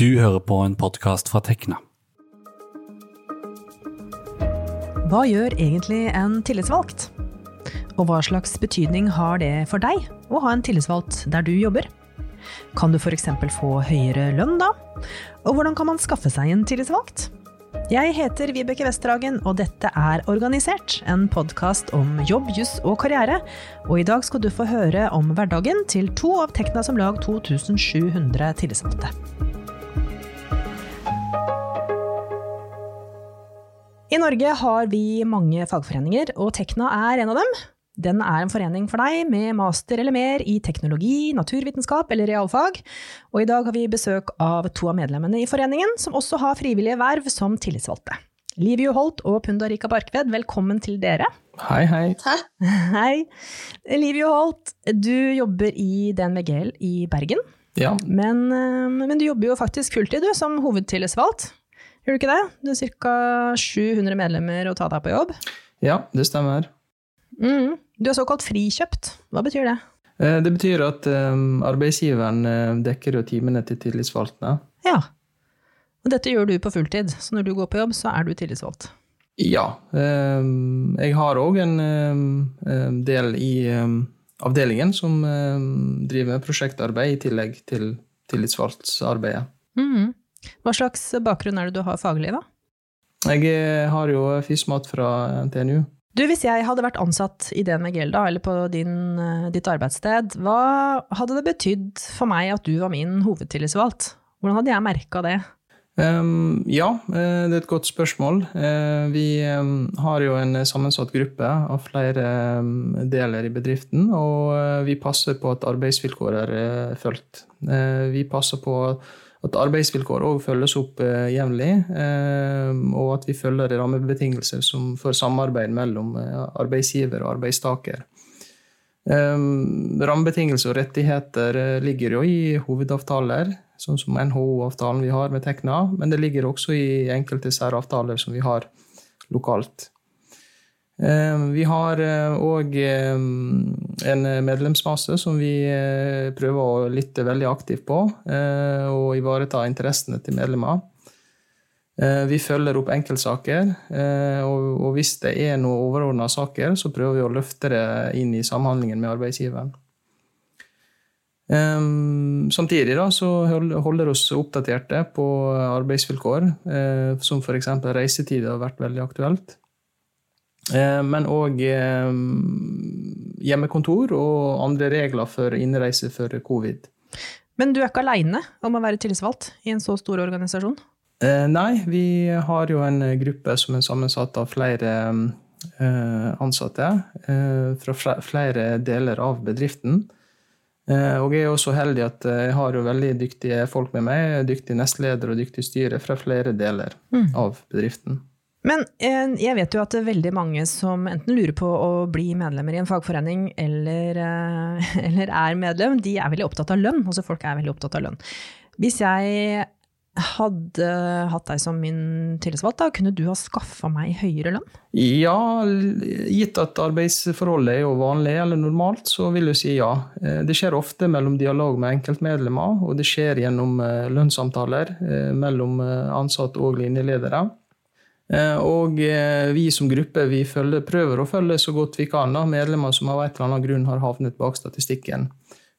Du hører på en podkast fra Tekna. Hva gjør egentlig en tillitsvalgt? Og hva slags betydning har det for deg å ha en tillitsvalgt der du jobber? Kan du f.eks. få høyere lønn da? Og hvordan kan man skaffe seg en tillitsvalgt? Jeg heter Vibeke Westerhagen, og dette er Organisert, en podkast om jobb, juss og karriere. Og i dag skal du få høre om hverdagen til to av Tekna som lag 2700 tillitsvalgte. I Norge har vi mange fagforeninger, og Tekna er en av dem. Den er en forening for deg med master eller mer i teknologi, naturvitenskap eller realfag. Og i dag har vi besøk av to av medlemmene i foreningen, som også har frivillige verv som tillitsvalgte. Liv Holt og Pundarika Barkved, velkommen til dere. Hei, hei. Takk. Hei. Liv Holt, du jobber i DNVGL i Bergen. Ja, Men, eh, men du jobber jo faktisk fulltid, du, som hovedtillitsvalgt. Gjør du ikke det? Du har ca. 700 medlemmer å ta deg på jobb. ja det stemmer. Mm. Du er såkalt frikjøpt. Hva betyr det? Eh, Det betyr at eh, arbeidsgiveren eh, dekker jo timene til tillitsvalgte. Ja. Og dette gjør du på fulltid, så når du går på jobb, så er du tillitsvalgt. Ja. Jeg har òg en del i avdelingen som driver med prosjektarbeid i tillegg til tillitsvalgtsarbeidet. Mhm. Hva slags bakgrunn er det du har faglig, da? Jeg eh, har jo FISMAT fra NTNU. Du, Hvis jeg hadde vært ansatt i DNV Gelda, eller på din, eh, ditt arbeidssted, hva hadde det betydd for meg at du var min hovedtillitsvalgt? Hvordan hadde jeg merka det? Um, ja, eh, det er et godt spørsmål. Vi har jo en sammensatt gruppe av flere deler i bedriften, og vi passer på at arbeidsvilkår er fulgt. Vi passer på at arbeidsvilkår òg følges opp eh, jevnlig, eh, og at vi følger rammebetingelser som for samarbeid mellom eh, arbeidsgiver og arbeidstaker. Eh, rammebetingelser og rettigheter eh, ligger jo i hovedavtaler, sånn som NHO-avtalen vi har med Tekna, men det ligger også i enkelte særavtaler som vi har lokalt. Um, vi har òg en medlemsmasse som vi eh, prøver å lytte veldig aktivt på, eh, og ivareta interessene til medlemmer. Eh, Vi følger opp enkeltsaker, eh, og hvis det er noen overordna saker, så prøver vi å løfte det inn i samhandlingen med arbeidsgiveren. Um, samtidig da, så hold- holder oss oppdaterte på arbeidsvilkår, eh, som f.eks. reisetid har vært veldig aktuelt. Eh, men òg eh, hjemmekontor og andre regler for innreise for covid. Men du er ikke aleine om å være tillitsvalgt i en så stor organisasjon? Eh, nei, vi har jo en gruppe som er sammensatt av flere ansatte fra flere deler av bedriften. Og jeg er også heldig at jeg har jo veldig dyktige folk med meg, dyktig nestleder og dyktig styre fra flere deler Mm. av bedriften. Men eh, jeg vet jo at det er veldig mange som enten lurer på å bli medlemmer i en fagforening eller, eh, eller er medlem, de er veldig opptatt av lønn. Altså folk er veldig opptatt av lønn. Hvis jeg hadde hatt deg som min tillitsvalgt, kunne du ha skaffa meg høyere lønn? Ja, gitt at arbeidsforholdet er jo vanlig eller normalt, så vil jeg si ja. Eh, Det skjer ofte mellom dialog med enkeltmedlemmer, og det skjer gjennom lønnssamtaler mellom ansatte og linjeledere. Eh, Og eh, vi som gruppe vi følger, prøver å følge så godt vi kan da, medlemmer som av et eller annet grunn har havnet bak statistikken,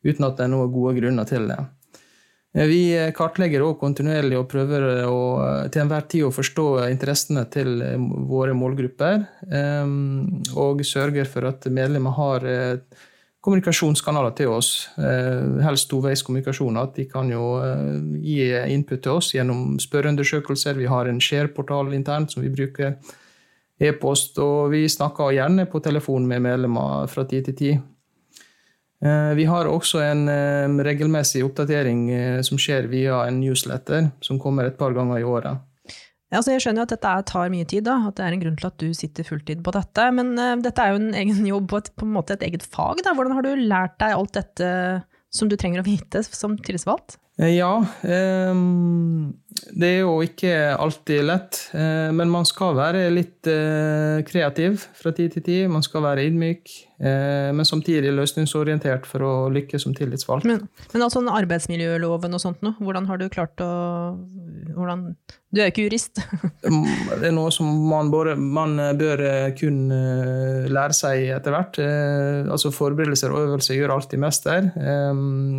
uten at det er noen gode grunner til det. Eh, Vi kartlegger også kontinuerlig og prøver å, til enhver tid å forstå interessene til våre målgrupper, og sørger for at medlemmer har kommunikasjonskanaler til oss, eh, helst toveiskommunikasjoner. At de kan jo eh, gi input til oss gjennom spørreundersøkelser. Vi har en share-portal internt som vi bruker. E-post, og vi snakker gjerne på telefon med medlemmer fra tid til tid. Eh, Vi har også en regelmessig oppdatering som skjer via en newsletter, som kommer et par ganger i året. Altså jeg skjønner jo at dette tar mye tid, da, at det er en grunn til at du sitter fulltid på dette. Men uh, dette er jo en egen jobb og et, på en måte et eget fag. Da. Hvordan har du lært deg alt dette som du trenger å vite som tillitsvalgt? Eh, Ja, ehm, Det er jo ikke alltid lett, eh, men man skal være litt eh, kreativ fra tid til tid. Man skal være ydmyk, eh, men samtidig løsningsorientert for å lykkes som tillitsvalgt. Men, men altså arbeidsmiljøloven og sånt noe, hvordan har du klart å hvordan, Du er jo ikke jurist. det er noe som man, både, man bør kun lære seg etter hvert. Altså Forberedelser og øvelser gjør alltid mester.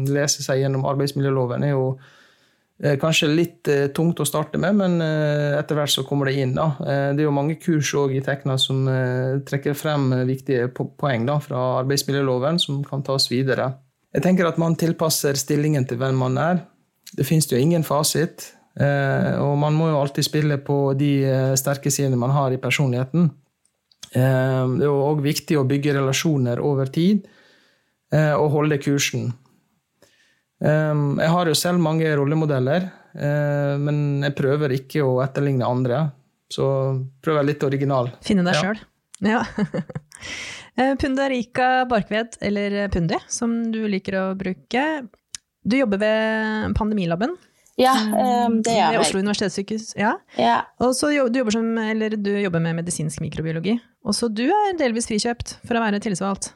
Lese seg gjennom arbeidsmiljøloven er jo kanskje litt eh, tungt å starte med, men eh, etter hvert så kommer det inn. Da. det er jo mange kurs i Tekna som trekker frem viktige poeng da, fra arbeidsmiljøloven som kan tas videre. Jeg tenker at man tilpasser stillingen til hvem man er. Det finnes jo ingen fasit. og man må jo alltid spille på de sterke sidene man har i personligheten. det er òg viktig å bygge relasjoner over tid og holde kursen. Ehm, jeg har jo selv mange rollemodeller, eh, men jeg prøver ikke å etterligne andre. Så prøver jeg litt original. Finne deg ja. sjøl. Ja. Eh, Pundarika Barkved, eller Pundi, som du liker å bruke. Du jobber ved Pandemilaben. Ja, um, det gjør jeg. Ved Oslo universitetssykehus. Ja. ja. Og så du jobber, som, du jobber med medisinsk mikrobiologi. Og så du er delvis frikjøpt for å være tillitsvalgt.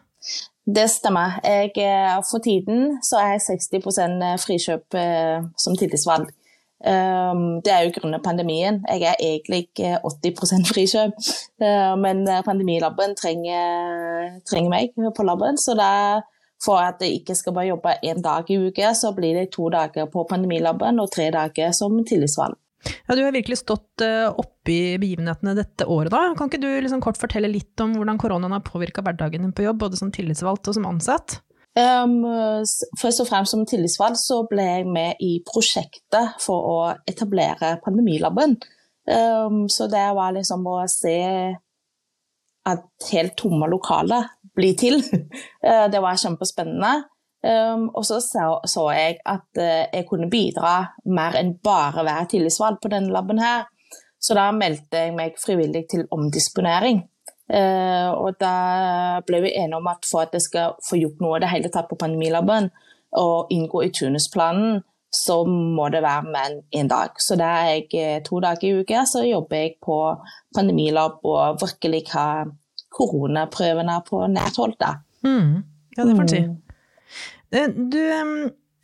Det stemmer. Jeg, eh, for tiden så er jeg 60 eh, frikjøp eh, som tillitsvalg. Um, det er jo grunnet pandemien. Jeg er egentlig 80% frikjøp. Men pandemilaben trenger, trenger, meg på laben, så da for at jeg ikke skal bare jobbe én dag i uka, så blir det to dager på pandemilaben og tre dager som tillitsvalgt. Ja, Du har virkelig stått uh, oppi begivenhetene dette året. da. Kan ikke du liksom kort fortelle litt om hvordan koronaen har påvirka hverdagen din på jobb, både som tillitsvalgt og som ansatt? Um, først og fremst som tillitsvalgt så ble jeg med i prosjektet for å etablere Pandemilaben. Um, så det var liksom å se at helt tomme lokaler blir til. Uh, det var kjempespennende. Um, og så, så, så jeg at uh, jeg kunne bidra mer enn bare være tillitsvalgt på denne laben her. Så da meldte jeg meg frivillig til omdisponering. Uh, og da ble vi enige om at for at jeg skal få gjort noe i det hele tatt på pandemilaben, og inngå i turnusplanen, så må det være menn en dag. Så da er jeg eh, to dager i uka så jobber jeg på pandemilab og virkelig har koronaprøvene på nært hold. Mm. Ja, det får en si. Mm. Eh, du,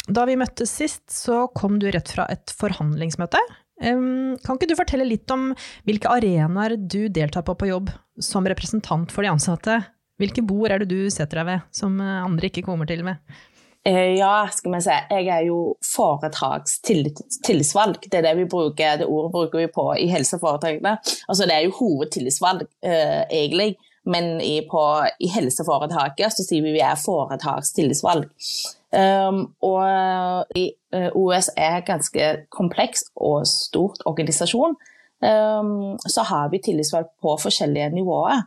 da vi møttes sist, så kom du rett fra et forhandlingsmøte. Kan ikke du fortelle litt om hvilke arenaer du deltar på på jobb som representant for de ansatte? Hvilke bord er det du setter deg ved, som eh, andre ikke kommer til med? Eh, ja, skal vi se. Jeg er jo foretakstillitsvalg. Det er det vi bruker, det ordet bruker vi på i helseforetakene. Altså, det er jo hovedtillitsvalg, eh, egentlig. Men i, på, i helseforetaket så sier vi vi er foretakstillitsvalg. Um, og i, uh, OS er ganske kompleks og stort organisasjon. Um, så har vi tillitsvalg på forskjellige nivåer.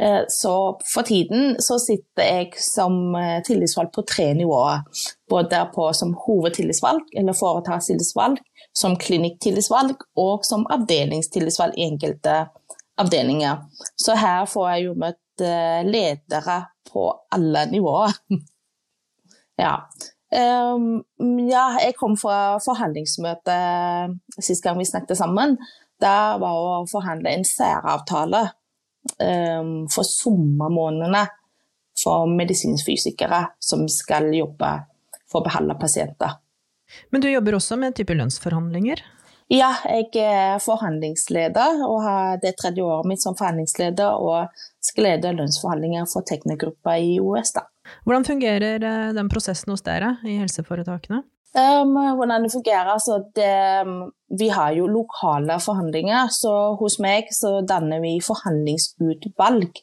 Uh, så for tiden så sitter jeg som uh, tillitsvalg på tre nivåer. Både på som hovedtillitsvalg eller foretakstillitsvalg, som klinikktillitsvalg og som avdelingstillitsvalg i enkelte avdelinger. Så her får jeg jo møtt eh, ledere på alle nivåer. ja. Um, ja, jeg kom fra forhandlingsmøte sist gang vi snakket sammen. Det var å forhandle en særavtale um, for sommermånedene for medisinfysikere som skal jobbe for å behandle pasienter. Men du jobber også med type lønnsforhandlinger? Ja, jeg er forhandlingsleder og har det tredje året mitt som forhandlingsleder og skal lede lønnsforhandlinger for teknikergruppa i OS. Da. Hvordan fungerer eh, den prosessen hos dere i helseforetakene? Um, hvordan det fungerer? Altså det, vi har jo lokale forhandlinger, så hos meg så danner vi forhandlingsutvalg.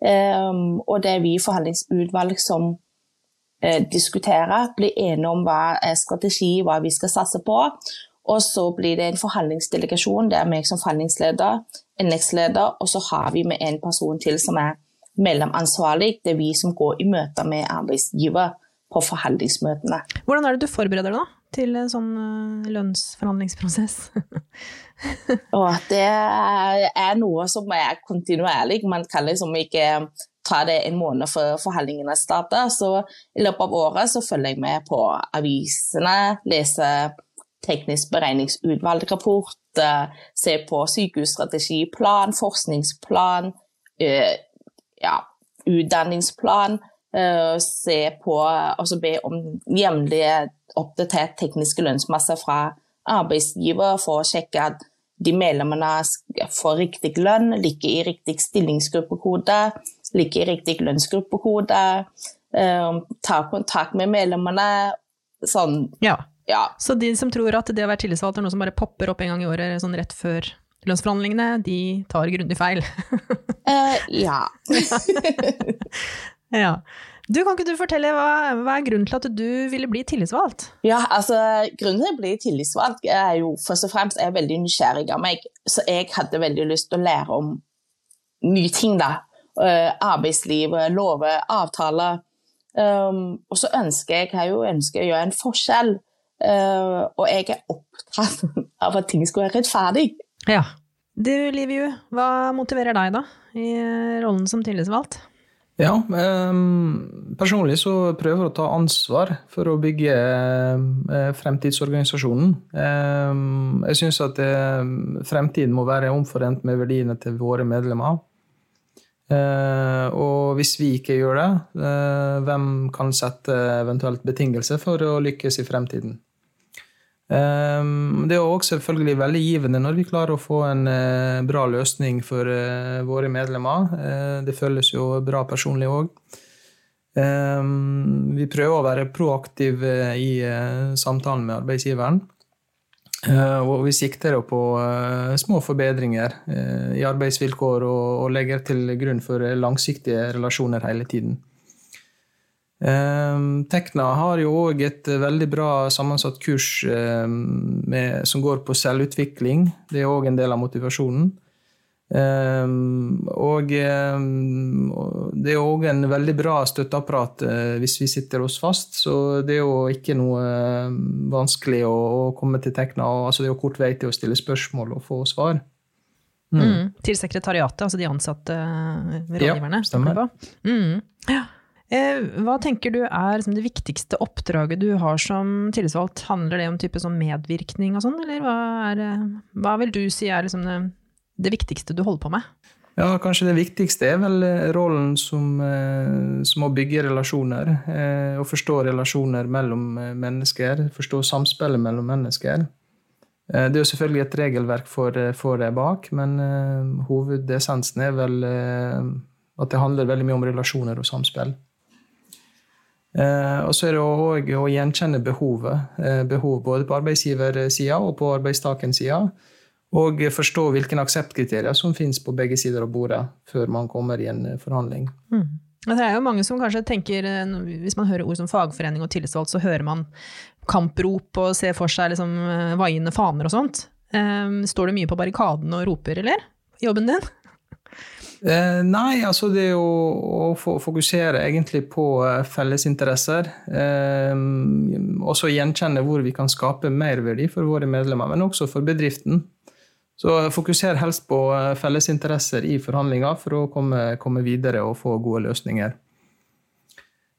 Um, og det er vi forhandlingsutvalg som uh, diskuterer, blir enige om hva er strategi, hva vi skal satse på. Og så blir det en forhandlingsdelegasjon. Det er meg som forhandlingsleder, NX-leder, og så har vi med en person til som er mellomansvarlig. Det er vi som går i møter med arbeidsgiver på forhandlingsmøtene. Hvordan er det du forbereder deg da, til en sånn uh, lønnsforhandlingsprosess? og det er noe som er kontinuerlig. Man kan liksom ikke ta det en måned før forhandlingene starter. Så i løpet av året så følger jeg med på avisene, leser teknisk beregningsutvalgrapport, se på sykehusstrategiplan, forskningsplan, ja, utdanningsplan. Se på og be om jevnlig oppdatert tekniske lønnsmasse fra arbeidsgiver for å sjekke at de medlemmene får riktig lønn, ligger i riktig stillingsgruppekode, ligger i riktig lønnsgruppekode. Ta kontakt med medlemmene. Sånn, ja. Ja. Så de som tror at det å være tillitsvalgt er noe som bare popper opp en gang i året sånn rett før lønnsforhandlingene, de tar grundig feil. uh, ja. ja. Du, Kan ikke du fortelle hva, hva, er grunnen til at du ville bli tillitsvalgt? Ja, altså Grunnen til å bli tillitsvalgt er jo først og fremst er jeg veldig nysgjerrig av meg. Så jeg hadde veldig lyst til å lære om nye ting. da. Uh, arbeidsliv, lover, avtaler. Um, og så ønsker jeg, jeg jo ønsker å gjøre en forskjell. Uh, og jeg er opptatt av at ting skal være rettferdig. Ja. Du, Liviu, hva motiverer deg da, i rollen som tillitsvalgt? Ja, um, personlig så prøver jeg å ta ansvar for å bygge uh, fremtidsorganisasjonen. Um, jeg syns at uh, fremtiden må være omforent med verdiene til våre medlemmer. Uh, og hvis vi ikke gjør det, hvem kan sette eventuelt betingelser for å lykkes i fremtiden? Ehm, det er også selvfølgelig veldig givende når vi klarer å få en eh, bra løsning for eh, våre medlemmer. Eh, det føles jo bra personlig òg. Ehm, vi prøver å være proaktive i samtalen med arbeidsgiveren. Og vi sikter på små forbedringer i arbeidsvilkår og legger til grunn for langsiktige relasjoner hele tiden. Ehm, Tekna har jo òg et veldig bra sammensatt kurs ehm, med, som går på selvutvikling. Det er òg en del av motivasjonen. Um, og det er òg en veldig bra støtteapparat uh, hvis vi sitter oss fast. Så det er jo ikke noe vanskelig å, å, komme til Tekna. Altså det er jo kort vei til å stille spørsmål og få svar. Mm. Mm. Til sekretariatet, altså de ansatte rådgiverne? Ja, stemmer. Mm. Ja. Eh, hva tenker du er det viktigste oppdraget du har som tillitsvalgt? Handler det om type sånn medvirkning og sånn, eller hva, er, hva, vil du si er liksom det, det, viktigste du holder på med? Ja, kanskje det viktigste er vel eh, rollen som, eh, som å bygge relasjoner. Å forstå relasjoner mellom mennesker, forstå samspillet mellom mennesker. Det er jo selvfølgelig et regelverk for, for det bak, men hovedessensen er vel at det handler veldig mye om relasjoner og samspill. Eh, og så er det òg å gjenkjenne behovet. Eh, behov både på arbeidsgiversida og på arbeidstakersida. Og forstå hvilke akseptkriterier som finnes på begge sider av bordet før man kommer i en forhandling. Mm. Det er jo mange som kanskje tenker, eh, Hvis man hører ord som fagforening og tillitsvalgt, så hører man kamprop og ser for seg liksom vaiende faner og sånt. Står du mye på barrikaden og roper, eller? Jobben din? Eh, nei, altså det er jo å fokusere egentlig på eh, fellesinteresser. Eh, også gjenkjenne hvor vi kan skape merverdi for våre medlemmer, men også for bedriften. Så fokuser helst på eh, fellesinteresser i forhandlinger for å komme, komme videre og få gode løsninger.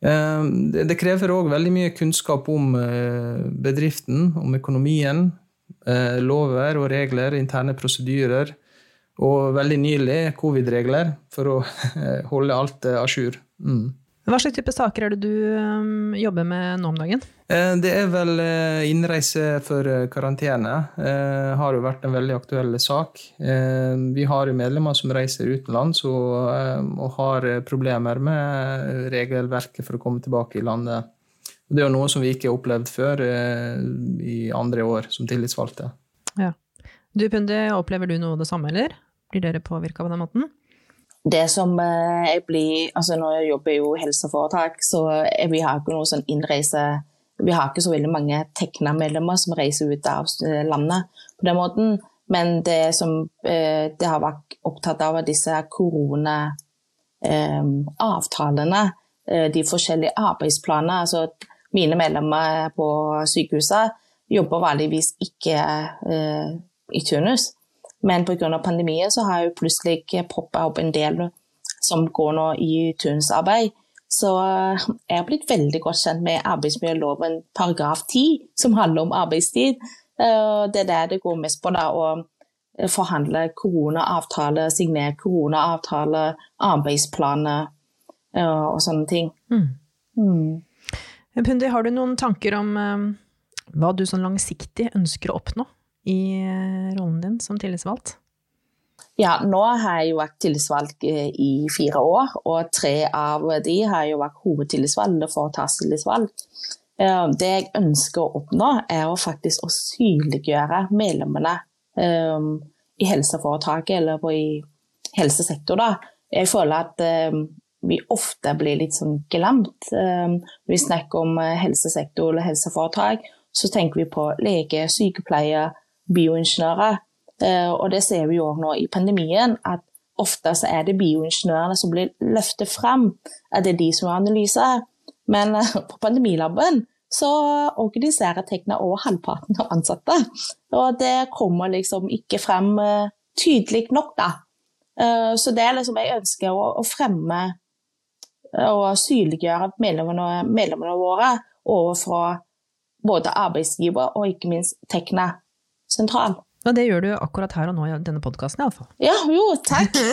Eh, det, det krever òg veldig mye kunnskap om eh, bedriften, om økonomien, lover og regler, interne prosedyrer og veldig nylig covid-regler, for å holde alt à jour. Mm. Hva slags type saker er det du um, jobber med nå om dagen? Eh, det er vel eh, innreise for eh, karantene. Det har jo vært en veldig aktuell sak. Vi har jo medlemmer som reiser utenlands og har problemer med regelverket for å komme tilbake i landet. Det er jo noe som vi ikke har opplevd før i andre år som tillitsvalgte. Ja. Du Pundi, opplever du noe av det samme, eller? Blir dere påvirka på den måten? Det som eh, jeg blir Altså nå jobber jeg jo i helseforetak, så vi har ikke noe sånn innreise Vi har ikke så veldig mange Tekna-medlemmer som reiser ut av eh, landet på den måten. Men det som eh, det har vært opptatt av, er disse koronaavtalene. De forskjellige arbeidsplanene. Altså mine medlemmer på sykehuset jobber vanligvis ikke i turnus. Men pga. pandemien så har jo plutselig poppa opp en del som går nå i turnusarbeid. Så eh, jeg har blitt veldig godt kjent med arbeidsmiljøloven paragraf 10, som handler om arbeidstid. Eh, det er det det går mest på, da, å forhandle koronaavtaler, signere koronaavtaler, arbeidsplaner eh, og sånne ting. Mm. Mm. Pundi, har du noen tanker om eh, hva du sånn langsiktig ønsker å oppnå i eh, rollen din som tillitsvalgt? Ja, nå har jeg jo vært tillitsvalgt eh, i fire år, og tre av de har jo vært hovedtillitsvalgt eller foretakstillitsvalgt. Eh, Det jeg ønsker å oppnå, er å faktisk å synliggjøre medlemmene i helseforetaket eller i helsesektor. Jeg føler at vi ofte blir litt sånn glemt. Når vi snakker om helsesektor eller helseforetak, så tenker vi på lege, sykepleier, bioingeniører. Eh, Og det ser vi jo også nå i pandemien, at ofte så er det bioingeniørene som blir løftet frem, at det er de som gjør analyser. Men eh, på pandemilaben så organiserer Tekna over halvparten av ansatte. Og det kommer liksom ikke frem eh, tydelig nok, da. Så det er liksom jeg ønsker å, fremme og synliggjøre medlemmene, medlemmene våre overfor både arbeidsgiver og ikke minst Tekna sentral. Og det gjør du akkurat her og nå i denne podkasten, iallfall. Ja, jo, takk.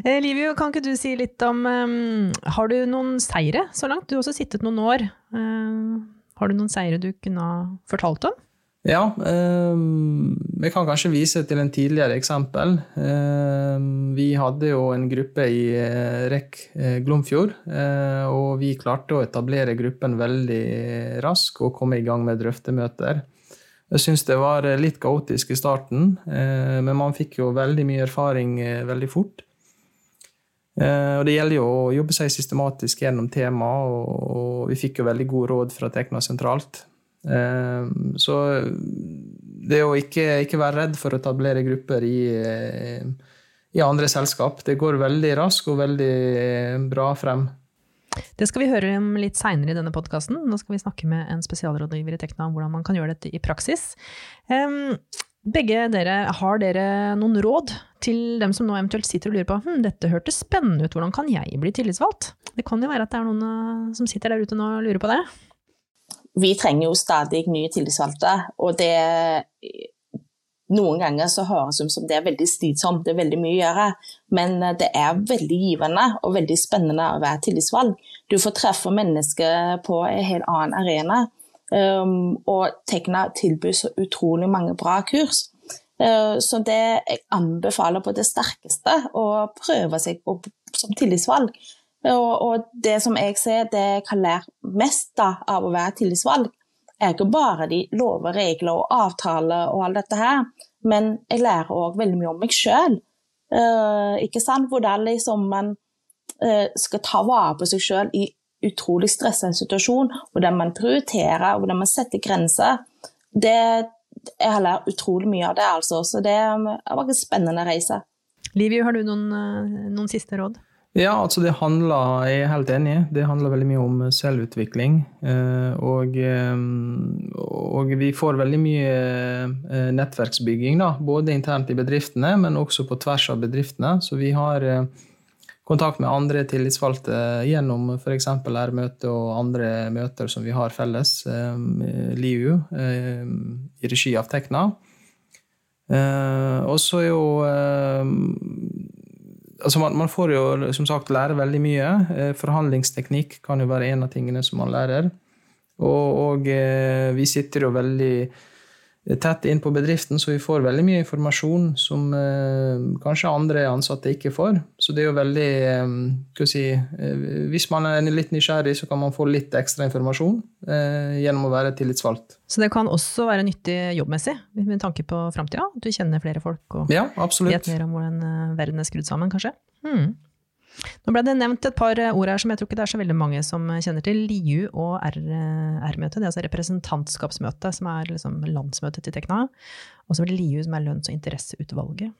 Eh, Livio, kan ikke du si litt om um, Har du noen seire så langt? Du har også sittet noen år. Uh, har du noen seire du kunne ha fortalt om? Ja, vi jeg kan kanskje vise til en tidligere eksempel. Um, vi hadde jo en gruppe i eh, REC eh, Glomfjord, uh, og vi klarte å etablere gruppen veldig raskt og komme i gang med drøftemøter. Jeg syns det var eh, litt kaotisk i starten, eh, men man fikk jo veldig mye erfaring eh, veldig fort. Og det gjelder jo å jobbe seg systematisk gjennom temaet, og, vi fikk jo veldig gode råd fra Tekna sentralt. Så det å ikke, ikke være redd for å etablere grupper i, i andre selskap, det går veldig raskt og veldig bra frem. Det skal vi høre om litt seinere i denne podkasten. Nå skal vi snakke med en spesialrådgiver i Tekna om hvordan man kan gjøre dette i praksis. Begge dere, har dere noen råd til dem som nå eventuelt sitter og lurer på hm, dette hørtes spennende ut, hvordan kan jeg bli tillitsvalgt? Det kan jo være at det er noen eh, som sitter der ute nå og lurer på det. vi trenger jo stadig nye tillitsvalgte, og det Noen ganger så høres det ut som det er veldig slitsomt, det er veldig mye å gjøre, men eh, det er veldig givende og veldig spennende å være tillitsvalgt. Du får treffe mennesker på en helt annen arena, um, og Tekna tilbyr så utrolig mange bra kurs. Uh, så det jeg anbefaler på det sterkeste å prøve seg på, som tillitsvalgt. Og, og det som jeg ser, det jeg har lært mest da, av å være tillitsvalgt, er ikke bare de lover, regler og avtaler og alt dette her, men jeg lærer òg veldig mye om meg sjøl. sant? Hvordan liksom man eh, skal ta vare på seg sjøl i utrolig stressende situasjon, hvordan man prioriterer, hvordan man setter grenser. Det, jeg har lært utrolig mye av det, altså. Så det var en spennende reise. Livio, har du noen, eh, noen siste råd? Ja, altså det handler, jeg er helt enig, det handler veldig mye om selvutvikling. eh, Og, eh, og vi får veldig mye eh, nettverksbygging, da, både internt i bedriftene, men også på tvers av bedriftene. Så vi har eh, kontakt med andre tillitsvalgte gjennom f.eks. R-møte og andre møter som vi har felles, eh, LIU, eh, i regi av Tekna. Eh, Og så er jo eh, altså man, man får jo som sagt lære veldig mye. Eh, forhandlingsteknikk kan jo være en av tingene som man lærer. Og, og eh, vi sitter jo veldig tett inn på bedriften, så vi får veldig mye informasjon som eh, kanskje andre ansatte ikke får. Så det er jo veldig eh, hva si, eh, Hvis man er litt nysgjerrig, så kan man få litt ekstra informasjon eh, gjennom å være tillitsvalgt. Så det kan også være nyttig jobbmessig, med tanke på framtida? At du kjenner flere folk og Ja, vet mer om hvordan eh, verden er skrudd sammen, kanskje? Hmm. Nå ble det nevnt et par eh, ord her som jeg tror ikke det er så veldig mange som kjenner til. LIU og R-møtet, det er altså representantskapsmøtet, som er liksom landsmøtet til Tekna. Og så er det LIU, som er lønns- og interesseutvalget.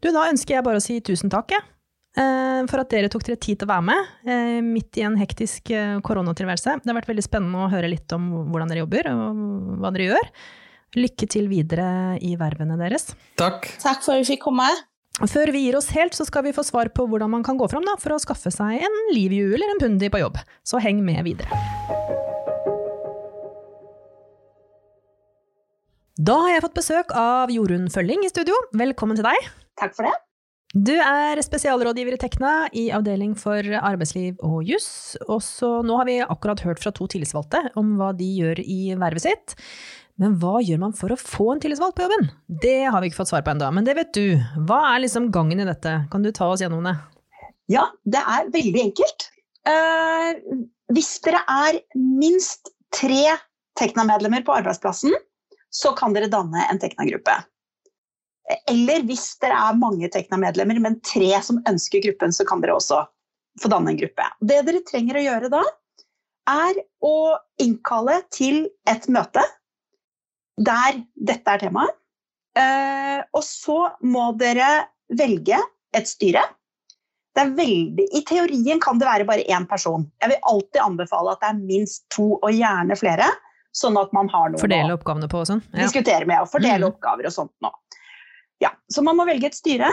Du, da ønsker jeg bare å si tusen takk, jeg. eh, For at dere tok dere tid til å være med, eh, midt i en hektisk koronatilværelse. Det har vært veldig spennende å høre litt om hvordan dere jobber, og hva dere gjør. Lykke til videre i vervene deres. Takk. Takk for at vi fikk komme. Før vi gir oss helt, så skal vi få svar på hvordan man kan gå fram da, for å skaffe seg en livju eller en pundi på jobb. Så heng med videre. Da har jeg fått besøk av Jorunn Følling i studio. Velkommen til deg. Takk for det. Du er spesialrådgiver i Tekna i avdeling for arbeidsliv og juss. Og så nå har vi akkurat hørt fra to tillitsvalgte om hva de gjør i vervet sitt. Men hva gjør man for å få en tillitsvalgt på jobben? Det har vi ikke fått svar på ennå, men det vet du. Hva er liksom gangen i dette? Kan du ta oss gjennom det? Ja, det er veldig enkelt. Uh, hvis dere er minst tre Tekna-medlemmer på arbeidsplassen, så kan dere danne en Tekna-gruppe. Eller hvis dere er mange Tekna-medlemmer, men tre som ønsker gruppen, så kan dere også få danne en gruppe. Det dere trenger å gjøre da, er å innkalle til et møte der dette er temaet. Eh, og så må dere velge et styre. Veldig, I teorien kan det være bare én person. Jeg vil alltid anbefale at det er minst to, og gjerne flere. Sånn at man har noe Fordele oppgavene på og sånn? Ja. Diskutere med og fordele mm. oppgaver og sånt nå. Ja, så man må velge et styre.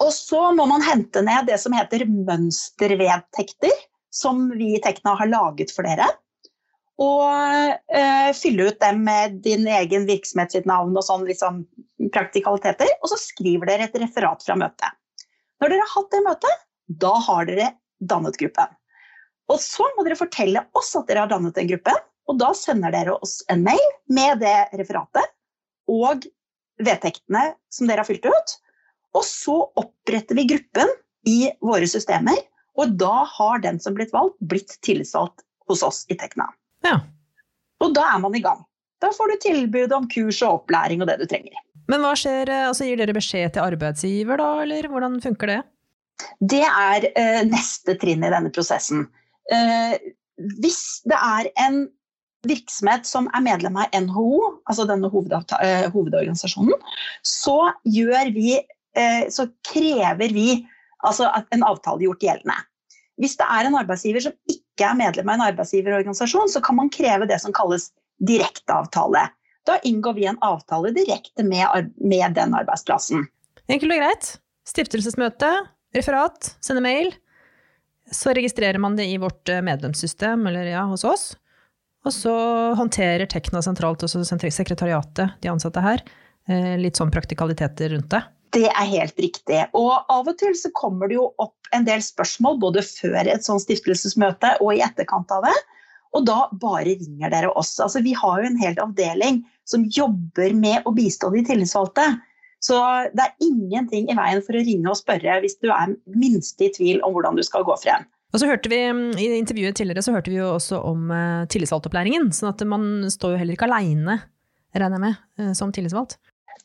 Og så må man hente ned det som heter mønstervedtekter, som vi i Tekna har laget for dere. Og øh, fylle ut dem med din egen virksomhet sitt navn og sånn liksom, praktikaliteter. Og så skriver dere et referat fra møtet. Når dere har hatt det møtet, da har dere dannet gruppen. Og så må dere fortelle oss at dere har dannet den gruppen, Og da sender dere oss en mail med det referatet og vedtektene som dere har fylt ut. Og så oppretter vi gruppen i våre systemer, og da har den som blitt valgt, blitt tillitsvalgt hos oss i Tekna. Ja. Og da er man i gang. Da får du tilbud om kurs og opplæring og det du trenger. Men hva skjer, altså Gir dere beskjed til arbeidsgiver, da, eller hvordan funker det? Det er uh, neste trinn i denne prosessen. Uh, hvis det er en virksomhet som er medlem av NHO, altså denne eh, hovedorganisasjonen, så, vi, eh, så krever vi altså en avtale gjort gjeldende. Hvis det er en arbeidsgiver som ikke er medlem av en arbeidsgiverorganisasjon, så kan man kreve det som kalles direkteavtale. Da inngår vi en avtale direkte med, med den arbeidsplassen. Enkelt og greit. Stiftelsesmøte, referat, sende mail. Så registrerer man det i vårt eh, medlemssystem, eller ja, hos oss. Og så håndterer Tekna sentralt, også sekretariatet, de ansatte her, eh, litt sånn praktikaliteter rundt det. Det er helt riktig. Og av og til så kommer det jo opp en del spørsmål både før et sånt stiftelsesmøte og i etterkant av det. Og da bare ringer dere oss. Altså, vi har jo en hel avdeling som jobber med å bistå de tillitsvalgte. Så det er ingenting i veien for å ringe og spørre hvis du er minst i tvil om hvordan du skal gå frem. Og så hørte vi, I intervjuet tidligere så hørte vi jo også om uh, tillitsvalgtopplæringen. sånn at man står jo heller ikke aleine, regner jeg med, uh, som tillitsvalgt.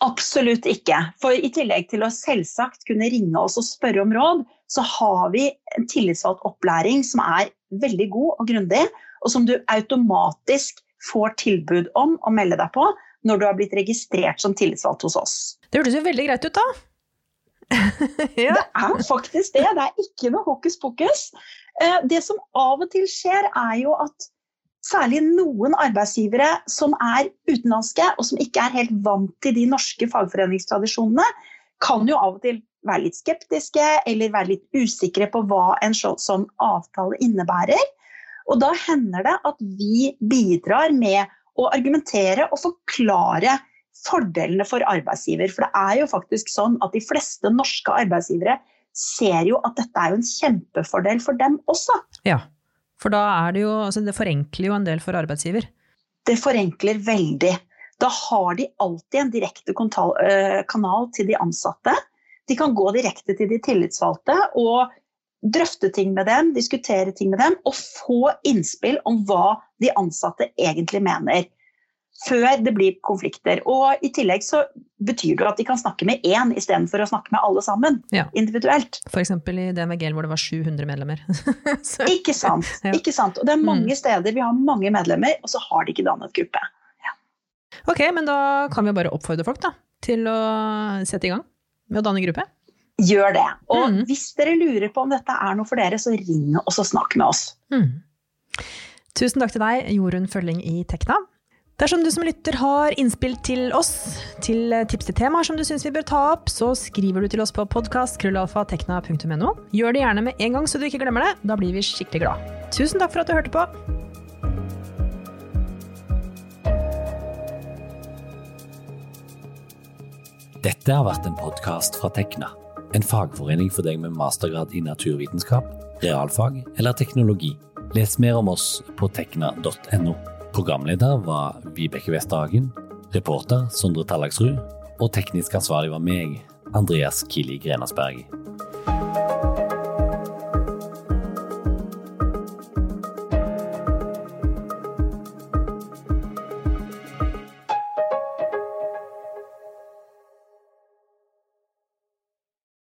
Absolutt ikke. For i tillegg til å selvsagt kunne ringe oss og spørre om råd, så har vi en tillitsvalgt opplæring som er veldig god og grundig, og som du automatisk får tilbud om å melde deg på når du har blitt registrert som tillitsvalgt hos oss. Det hørtes jo veldig greit ut, da. ja. Det er faktisk det. Det er ikke noe hokus pokus. Eh, det som av og til skjer, er jo at særlig noen arbeidsgivere som er utenlandske, og som ikke er helt vant til de norske fagforeningstradisjonene, kan jo av og til være litt skeptiske eller være litt usikre på hva en sånn avtale innebærer. Og da hender det at vi bidrar med å argumentere og forklare fordelene for arbeidsgiver. For det er jo faktisk sånn at de fleste norske arbeidsgivere ser jo at dette er jo en kjempefordel for dem også. Ja, for da er det jo altså Det forenkler jo en del for arbeidsgiver. Det forenkler veldig. Da har de alltid en direkte øh, kanal til de ansatte. De kan gå direkte til de tillitsvalgte og drøfte ting med dem, diskutere ting med dem og få innspill om hva de ansatte egentlig mener før det blir konflikter. Og i tillegg så betyr det at de kan snakke med én istedenfor å snakke med alle sammen ja. individuelt. F.eks. i DMGL hvor det var 700 medlemmer. ikke sant. Ikke sant. Og det er mange mm. steder vi har mange medlemmer, og så har de ikke dannet gruppe. Ja. Ok, men da kan vi bare oppfordre folk da, til å sette i gang med å danne gruppe. Gjør det. Og mm. hvis dere lurer på om dette er noe for dere, så ring oss og snakk med oss. Mm. Tusen takk til deg, Jorunn Følling i Tekna. Dersom du som lytter har innspill til oss, til tips til temaer som du syns vi bør ta opp, så skriver du til oss på podkast.krøllalfa.tekna.no. Gjør det gjerne med en gang så du ikke glemmer det. Da blir vi skikkelig glad. Tusen takk for at du hørte på. Dette har vært en podkast fra Tekna, en fagforening for deg med mastergrad i naturvitenskap, realfag eller teknologi. Les mer om oss på tekna.no. Programleder var Vibeke Westerhagen, reporter Sondre Tallagsrud, og teknisk ansvarlig var meg, Andreas Kili Grenasberg.